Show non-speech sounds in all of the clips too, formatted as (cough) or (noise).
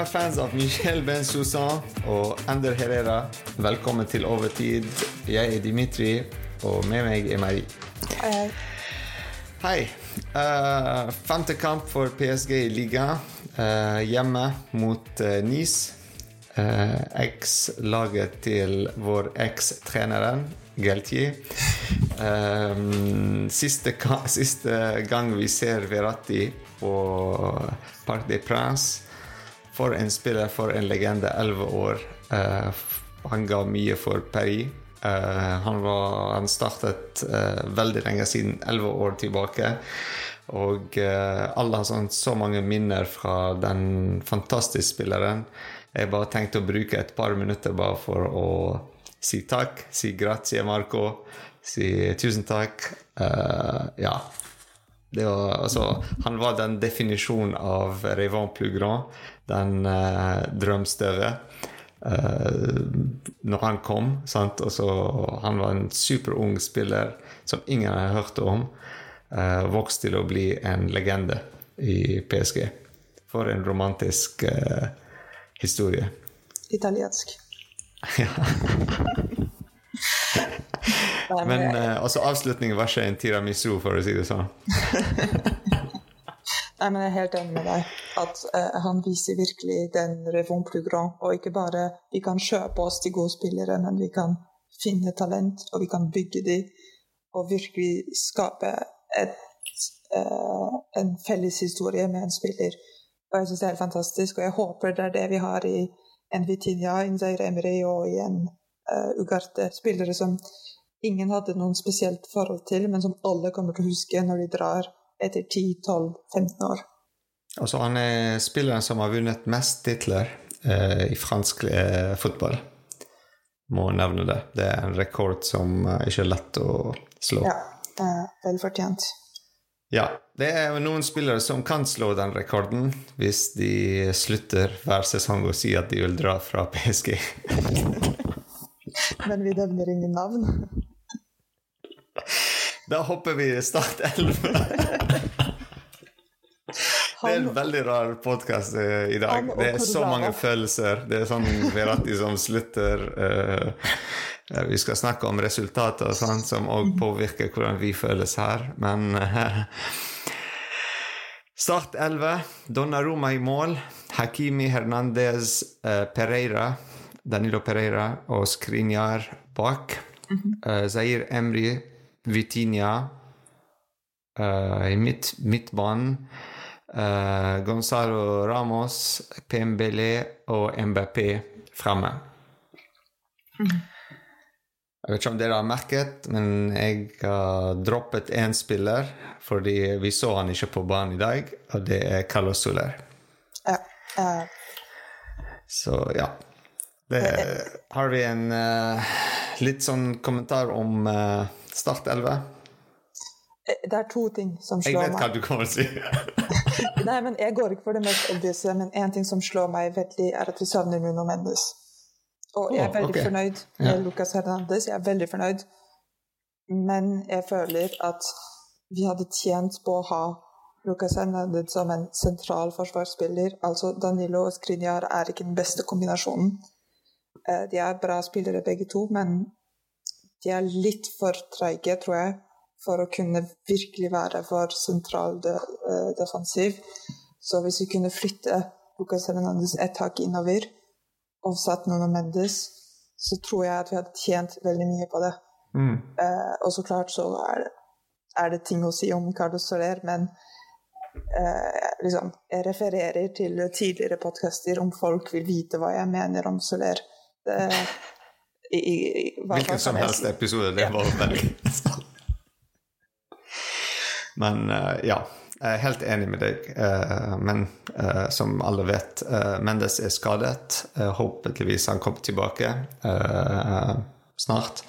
Kjære fans av Michel Ben-Sousan og Ender Herrera, velkommen til Overtid. Jeg er Dimitri, og med meg er Marie. Hei, hei. Eh, femte kamp for PSG i liga. Uh, hjemme mot uh, Nice. Uh, Eks-laget til vår eks-treneren Geltier. Um, siste, siste, gang vi ser Verratti på Parc des Princes. For en spiller, for en legende. Elleve år. Uh, han ga mye for Paris. Uh, han, var, han, startet uh, veldig lenge siden, elleve år tilbake. Og alle har sånn, så mange minner fra den fantastiske spilleren. Jeg bare tenkte å bruke et par minutter bare for å si takk. Si grazie, Marco. Si tusen takk. ja. Var, altså, han var den definisjonen av Revant Plugrand, den uh, drømstøvet, uh, når han kom. Så, han var en superung spiller som ingen har hørt om. Uh, vokste til å bli en legende i PSG. For en romantisk uh, historie. Italiensk. (laughs) ja. Men uh, altså avslutningen var ikke en tiramisu, for å si det sånn. (laughs) Nei, men Jeg er helt enig med deg. At eh, Han viser virkelig den revon plus grand. Og ikke bare vi kan kjøpe oss til gode spillere, men vi kan finne talent, og vi kan bygge de, og virkelig skape et, uh, en felles historie med en spiller. Og jeg syns det er helt fantastisk, og jeg håper det er det vi har i en Vitinha, en Zaire og i en uh, Ugarte. Spillere som ingen hadde noen spesielt forhold til, men som alle kommer til å huske når de drar etter 10-12-15 år. Altså, han er spilleren som har vunnet mest titler eh, i fransk eh, fotball. Må nevne det. Det er en rekord som eh, ikke er lett å slå. Ja, det er vel fortjent. Ja. Det er noen spillere som kan slå den rekorden hvis de slutter hver sesong å si at de vil dra fra (laughs) PSG. Men vi nevner ingen navn. Da hopper vi Start 11. (laughs) Det er en veldig rar podkast i dag. Det er så mange følelser. Det er sånn Verratti som slutter. Uh, vi skal snakke om resultater og sånn, som òg påvirker hvordan vi føles her. Men Start 11. Donnaroma i mål. Hakimi Hernandez Pereira. Danilo Pereira og Skrinjar bak. Uh, Zair Emry, Vitinha i midt, midtbanen. Uh, Gonzalo Ramos, Pembele og Mbappé fremme. Mm. Jeg vet ikke om dere har merket, men jeg har droppet én spiller fordi vi så han ikke på banen i dag, og det er Carlos Soler. Ja. Uh. Så ja. Det, har vi en uh, litt sånn kommentar om Start 11? Det er to ting som slår meg. Jeg vet hva du kommer til å si. (laughs) Nei, men Jeg går ikke for det mest obviouse, men én ting som slår meg veldig, er at vi savner Nuno Mendes. Og jeg er veldig okay. fornøyd med ja. Lucas Hernandez. Jeg er veldig fornøyd. Men jeg føler at vi hadde tjent på å ha Lucas Hernandez som en sentral forsvarsspiller. Altså Danilo og Skrinjar er ikke den beste kombinasjonen. De er bra spillere begge to, men de er litt for treige, tror jeg for å kunne virkelig være for sentral de, uh, defensiv. Så hvis vi kunne flytte Lucas Hernandez ett hakk innover og satt Nuno Mendes, så tror jeg at vi hadde tjent veldig mye på det. Mm. Eh, og så klart så er det, er det, ting å si om Carlos Soler, men eh, liksom, jeg refererer til tidligere podkaster om folk vil vite hva jeg mener om Soler. Det, i, i, hva, Hvilken som helst episode. Det var veldig Men uh, ja, jeg er helt enig med deg. Uh, men uh, som alle vet, Mendes er skadet. håpeligvis han kommer tilbake snart.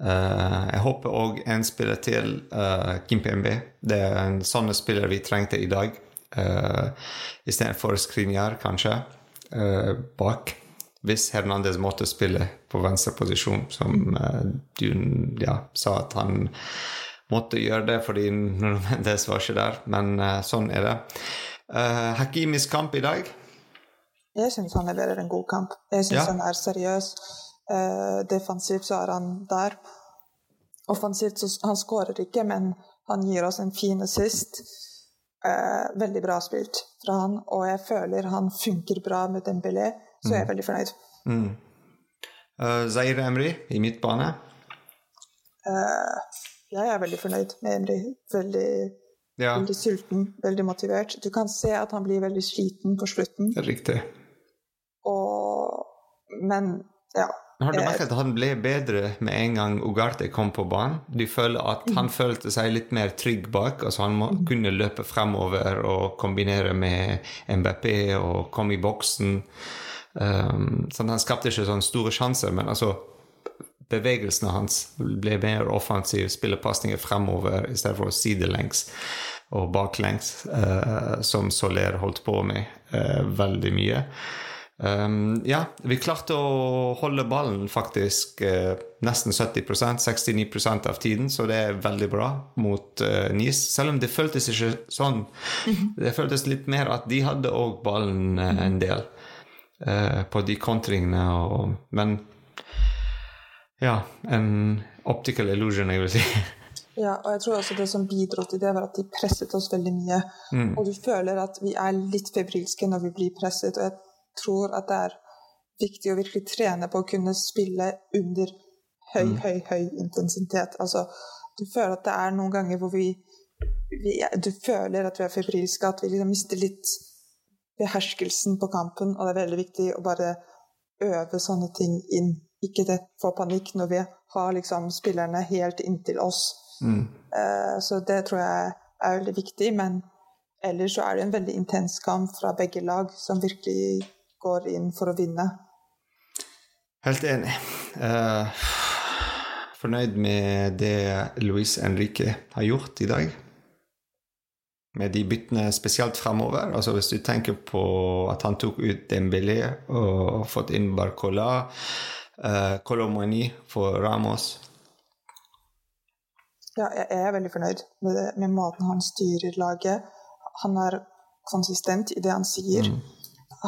jeg håper òg en spiller til, Kim PMB. Det er en sånn spiller vi trengte i dag. Istedenfor Skrinjar, kanskje, bak hvis Hernandez måtte spille på venstre posisjon, som uh, du ja, sa at han måtte gjøre det fordi Mendes var ikke der, men uh, sånn er det. Uh, Hakimis kamp i dag? Jeg syns han leverer en god kamp. Jeg syns ja. han er seriøs. Uh, defensivt så er han der. Offensivt så han skårer ikke, men han gir oss en fin assist. Uh, veldig bra spilt fra han, og jeg føler han funker bra med Dembélé, så er jeg er mm. veldig fornøyd. Mm. Uh, Zaire Emry i midtbane? Uh, jeg er veldig fornøyd med Emry. Veldig, ja. veldig sulten, veldig motivert. Du kan se at han blir veldig sliten på slutten. Riktig. Og Men ja. Har du merket at han ble bedre med en gang Ugarte kom på banen? Du føler at han mm. følte seg litt mer trygg bak. altså Han må, mm. kunne løpe fremover og kombinere med MBP og komme i boksen. Um, sånn, han skapte ikke sånne store sjanser, men altså bevegelsene hans ble mer offensive, spiller pasninger fremover i stedet for sidelengs og baklengs, uh, som Soler holdt på med uh, veldig mye. Um, ja, vi klarte å holde ballen faktisk uh, nesten 70% 69% av tiden, så det er veldig bra mot uh, Nice. Selv om det føltes ikke sånn. Mhm. Det føltes litt mer at de hadde òg ballen uh, en del på de kontringene. Og, men ja, en optical illusion, jeg vil si. (laughs) Ja, og jeg tror også det som bidro til det, var at de presset oss veldig mye. Mm. Og du føler at vi er litt febrilske når vi blir presset. og jeg tror at det er viktig å virkelig trene på å kunne spille under høy, mm. høy, høy intensitet. Altså, du føler at det er noen ganger hvor vi, vi Du føler at vi er febrilske, at vi liksom mister litt beherskelsen på kampen, og det er veldig viktig å bare øve sånne ting inn. Ikke det, få panikk når vi har liksom spillerne helt inntil oss. Mm. Uh, så det tror jeg er veldig viktig. Men ellers så er det en veldig intens kamp fra begge lag som virkelig går inn for å vinne. Helt enig. Uh, fornøyd med det Luis Enrique har gjort i dag. Med de byttene spesielt fremover. Altså hvis du tenker på at han tok ut Dembélé og fått inn Barcola, uh, eh, Colomani for Ramos. Ja, jeg er veldig fornøyd med, det, med måten han styrer laget. Han er konsistent i det han sier. Mm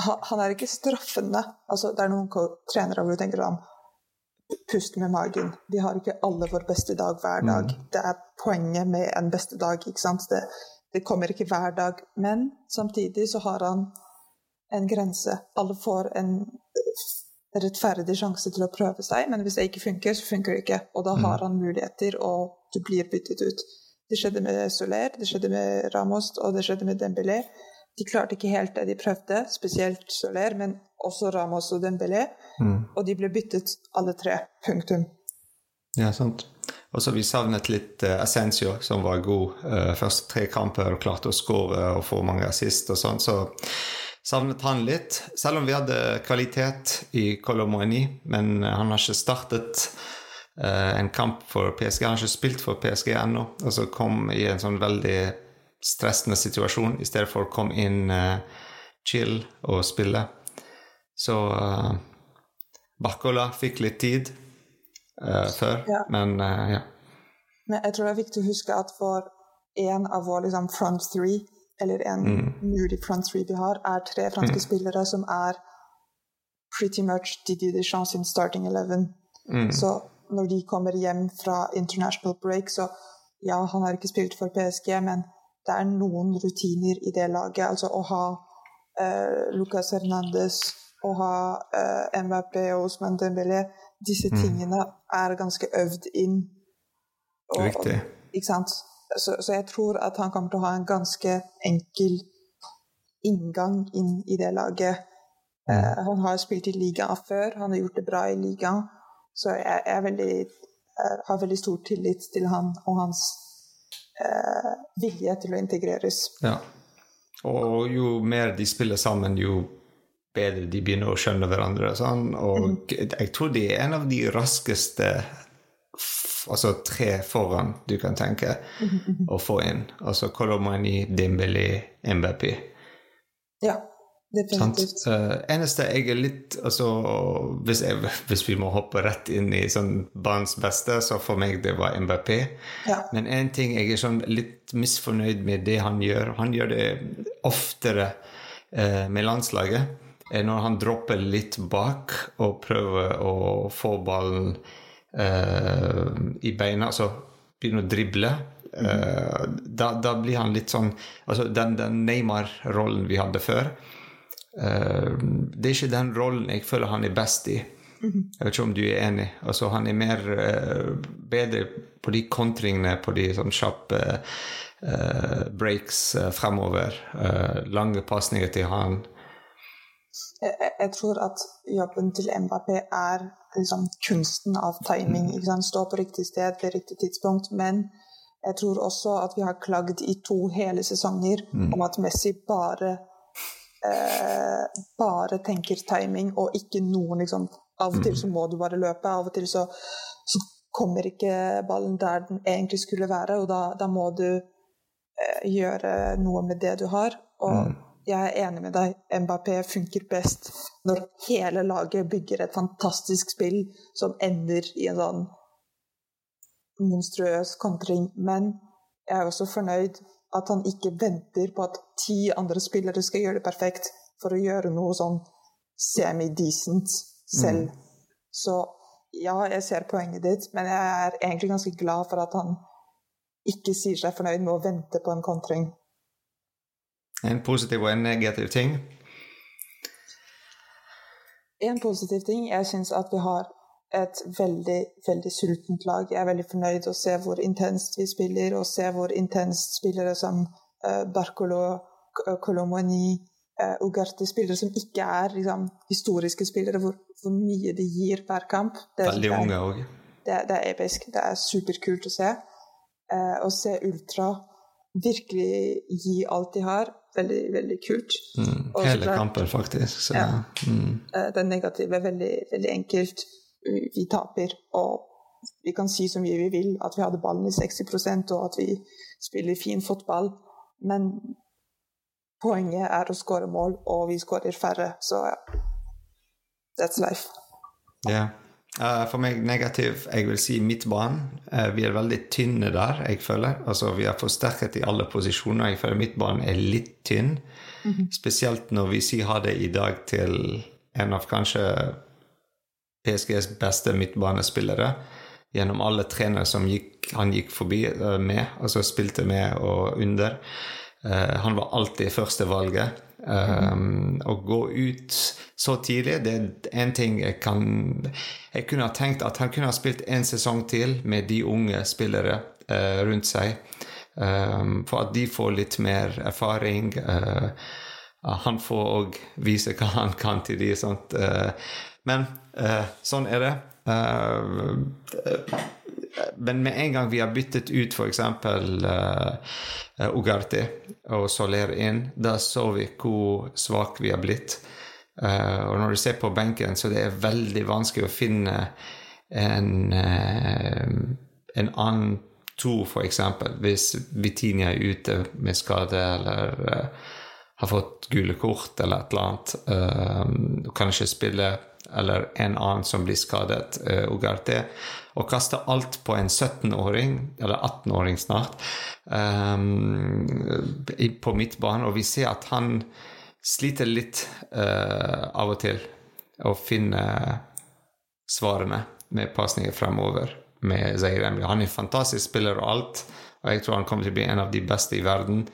han er ikke straffende. Altså, det er noen trenere hvor du tenker sånn Pust med magen. De har ikke alle vår beste dag hver dag. Mm. Det er poenget med en beste dag. ikke sant? Det, det, kommer ikke hver dag. Men samtidig så har han en grense. Alle får en rettferdig sjanse til å prøve seg, men hvis det ikke funker, så funker det ikke. Og da har mm. han muligheter, og du blir byttet ut. Det skjedde med Soler, det skjedde med Ramos, og det skjedde med Dembélé. De klarte ikke helt det de prøvde, spesielt Soler, men også Ramos og Dembélé. Mm. Og de ble byttet alle tre. Punktum. Ja, sant. Og så vi savnet litt uh, Ascencio, som var god uh, første tre kamper klarte å skåre og få mange assist og sånn. Så savnet han litt. Selv om vi hadde kvalitet i Colomoni, men uh, han har ikke startet uh, en kamp for PSG. Han har ikke spilt for PSG ennå, og så kom i en sånn veldig stressende situasjon, i stedet for å komme inn uh, chill og spille. Så uh, Bakkola fikk litt tid uh, før, ja. men ja. Men jeg tror det er viktig å huske at for en av våre liksom, front three, eller en mm. mulig front three vi har, er tre franske mm. spillere som er pretty much Didi Deschamps sin starting eleven. Mm. Så når de kommer hjem fra international break, så ja, han har ikke spilt for PSG, men det er noen rutiner i det laget. Altså å ha eh, Lucas Hernandez, å ha eh, MVP og Osman Dembélé Disse mm. tingene er ganske øvd inn. Og, Riktig. ikke sant? Så, så, jeg tror at han kommer til å ha en ganske enkel inngang inn i det laget. Mm. Eh, han har spilt i ligaen før, han har gjort det bra i ligaen. Så jeg, jeg veldig, jeg har veldig stor tillit til han og hans uh, vilje til å integreres. Ja. Og jo mer de spiller sammen, jo bedre de begynner å skjønne hverandre. og Sånn. Og mm. jeg tror de er en av de raskeste altså tre foran du kan tenke mm. å få inn. Altså Kolomani, Dimbeli, MBP. Ja. Definitivt. Uh, eneste jeg er litt altså, hvis, jeg, hvis, vi må hoppe rett inn i sånn barns beste, så for meg det var MBP. Ja. Men én ting jeg er sånn litt misfornøyd med det han gjør Han gjør det oftere uh, med landslaget når han dropper litt bak og prøver å få ballen uh, i beina, altså begynner å drible. Uh, da, da, blir han litt sånn Altså den, den Neymar-rollen vi hadde før, uh, det er ikke den rollen jeg føler han er best i. Jeg vet ikke om du er enig. Altså, han er mer bedre på de kontringene, på de sånn kjappe breaks fremover. lange pasninger til han jeg, jeg, tror at jobben til Mbappé er liksom kunsten av timing. Stå på riktig sted ved riktig tidspunkt. Men jeg tror også at vi har klagd i to hele sesonger mm. om at Messi bare eh, bare tenker timing og ikke noen liksom Av og til så mm. må du bare løpe, av og til så, så kommer ikke ballen der den egentlig skulle være, og da, da må du eh, gjøre noe med det du har. Og mm jeg er enig med deg. Mbappé funker best når hele laget bygger et fantastisk spill som ender i en sånn monstrøs kontring. Men jeg er også fornøyd at han ikke venter på at ti andre spillere skal gjøre det perfekt for å gjøre noe sånn semi-decent selv. Mm. Så ja, jeg ser poenget ditt, men jeg er egentlig ganske glad for at han ikke sier seg fornøyd med å vente på en kontring. En positiv og en negativ ting? En positiv ting Jeg syns at vi har et veldig, veldig sultent lag. Jeg er veldig fornøyd å se hvor intenst vi spiller, og se hvor intenst spillere som uh, Barcolo, Colomoni, uh, Ugarte Spillere som ikke er liksom, historiske spillere, hvor, hvor, mye de gir hver kamp. Det veldig er, unge òg. Det, det, er episk. Det er superkult å se. Uh, å se Ultra virkelig gi alt de har, veldig, veldig kult. Mm, hele klart, kampen, faktisk. Så, ja. mm. Den negative er veldig, veldig enkelt. Vi taper, og vi kan si så mye vi vil, at vi hadde ballen i 60% og at vi spiller fin fotball, men poenget er å skåre mål, og vi skårer færre, så ja. That's life. Yeah. Uh, for meg negativ. Jeg vil si midtbanen. Uh, vi er veldig tynne der, jeg føler. Altså, vi har forsterket i alle posisjoner. Jeg føler midtbanen er litt tynn. Mm -hmm. Spesielt når vi sier ha det i dag til en av kanskje PSGs beste midtbanespillere. Gjennom alle trenere som gikk, han gikk forbi uh, med, altså spilte med og under. Han var alltid førstevalget. Um, å gå ut så tidlig, det er en ting jeg kan Jeg kunne ha tenkt at han kunne ha spilt en sesong til med de unge spillere uh, rundt seg. Um, for at de får litt mer erfaring. Uh, han får òg vise hva han kan til de. Sånt. Uh, men sånn er det. Men med en gang vi har byttet ut f.eks. Uh, Ugarte og Soler inn, da så vi hvor svak vi har blitt. Uh, og når du ser på benken, så det er veldig vanskelig å finne en, uh, en annen to, f.eks. Hvis Vitinia er ute med skade eller uh, har fått gule kort eller et eller annet, uh, kan ikke spille, eller en annen som blir skadet, uh, Ugarte, og kaste alt på en 17-åring, eller 18-åring snart, um, på midtbanen, og vi ser at han sliter litt uh, av og til å finne svarene med pasninger fremover med Zaire Emry. Han er en fantastisk spiller og alt, og jeg tror han kommer til å bli en av de beste i verden.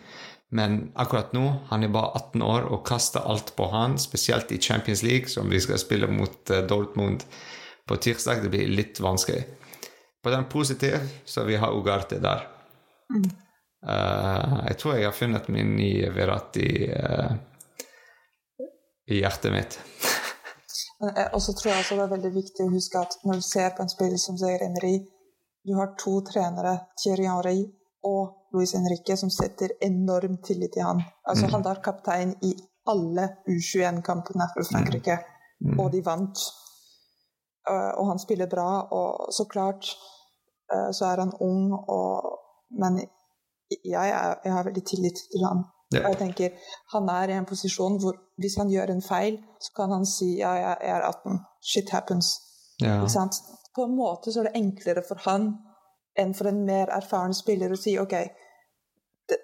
Men akkurat nå, han er bare 18 år og kaster alt på han, spesielt i Champions League, som vi skal spille mot uh, Dortmund på tirsdag. Det blir litt vanskelig. På den positive så vi har Ugarte der. Mm. Uh, jeg tror jeg har funnet min nye Verratti uh, i hjertet mitt. (laughs) Og så tror jeg også det er veldig viktig å huske at når du ser på en spiller som Zaire Emery, du har to trenere, Thierry Henry og Luis Henrique, som setter enorm tillit til han. Altså, mm. Han var kaptein i alle U21-kampene for Frankrike, mm. Mm. og de vant. Uh, og han spiller bra, og så klart uh, så er han ung, og, men jeg, er, jeg har veldig tillit til han. Ja. Og jeg tenker, Han er i en posisjon hvor hvis han gjør en feil, så kan han si ja, jeg er 18. Shit happens. Ja. På en måte så er det enklere for han enn for en mer erfaren spiller å si OK,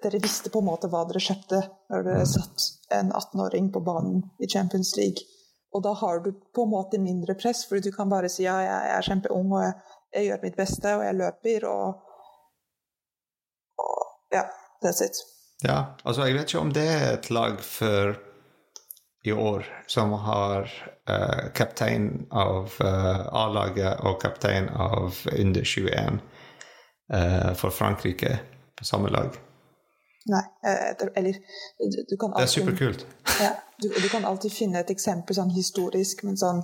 dere visste på en måte hva dere kjøpte når dere mm. satt en 18-åring på banen i Champions League. Og da har du på en måte mindre press, fordi du kan bare si ja, jeg er kjempeung og jeg, jeg gjør mitt beste og jeg løper og, og Ja, that's it. Ja, altså jeg vet ikke om det er et lag for i år som har uh, kaptein av uh, A-laget og kaptein av under 21 uh, for Frankrike på samme lag. Nei, eller du, kan alltid, Det er superkult. ja, du, du, kan alltid finne et eksempel sånn historisk, men sånn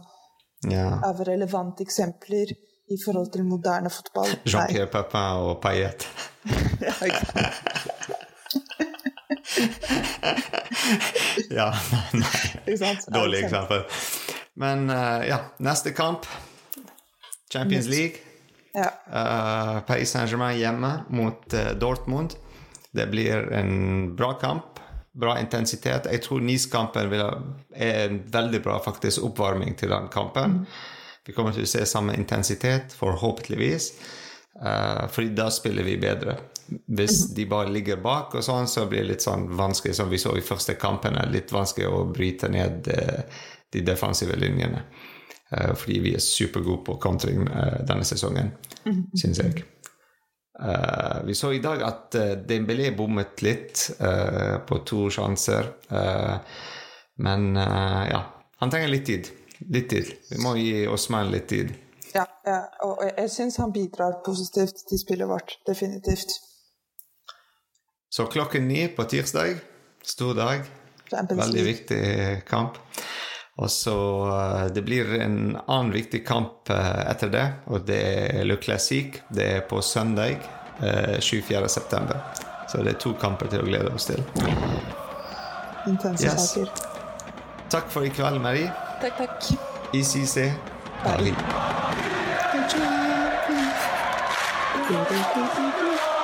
ja. av relevante eksempler i forhold til moderne fotball. Jean-Pierre Papin og Payet. (laughs) ja, ja, nei. Dårlig eksempel. Men uh, ja, neste kamp. Champions League. Ja. Uh, Paris Saint-Germain hjemme mot uh, Dortmund. Det blir en bra kamp. Bra intensitet. Jeg tror Nice-kampen er en veldig bra faktisk oppvarming til den kampen. Vi kommer til å se samme intensitet, forhåpentligvis. Uh, fordi da spiller vi bedre. Hvis mhm. de bare ligger bak, og sånn, så blir det litt sånn vanskelig, som vi så i første kampen, litt vanskelig å bryte ned de defensive linjene. Uh, fordi vi er supergode på kontring denne sesongen, mm. syns jeg. vi så i dag at Dembélé bommet litt på to sjanser. men ja, han trenger litt tid. Litt tid. Vi må gi Osman litt tid. Ja, ja, og jeg syns han bidrar positivt til spillet vårt. Definitivt. Så klokken ni på tirsdag, stor dag. Veldig viktig kamp. Og så eh, Det blir en annen viktig kamp eh, etter det, og det er Le Classique. Det er på søndag 24. Eh, september. Så det er to kamper til å glede oss til. Intense yes. saker. Takk for i kveld, Marie. Takk, takk. ICC. Paris. Thank you.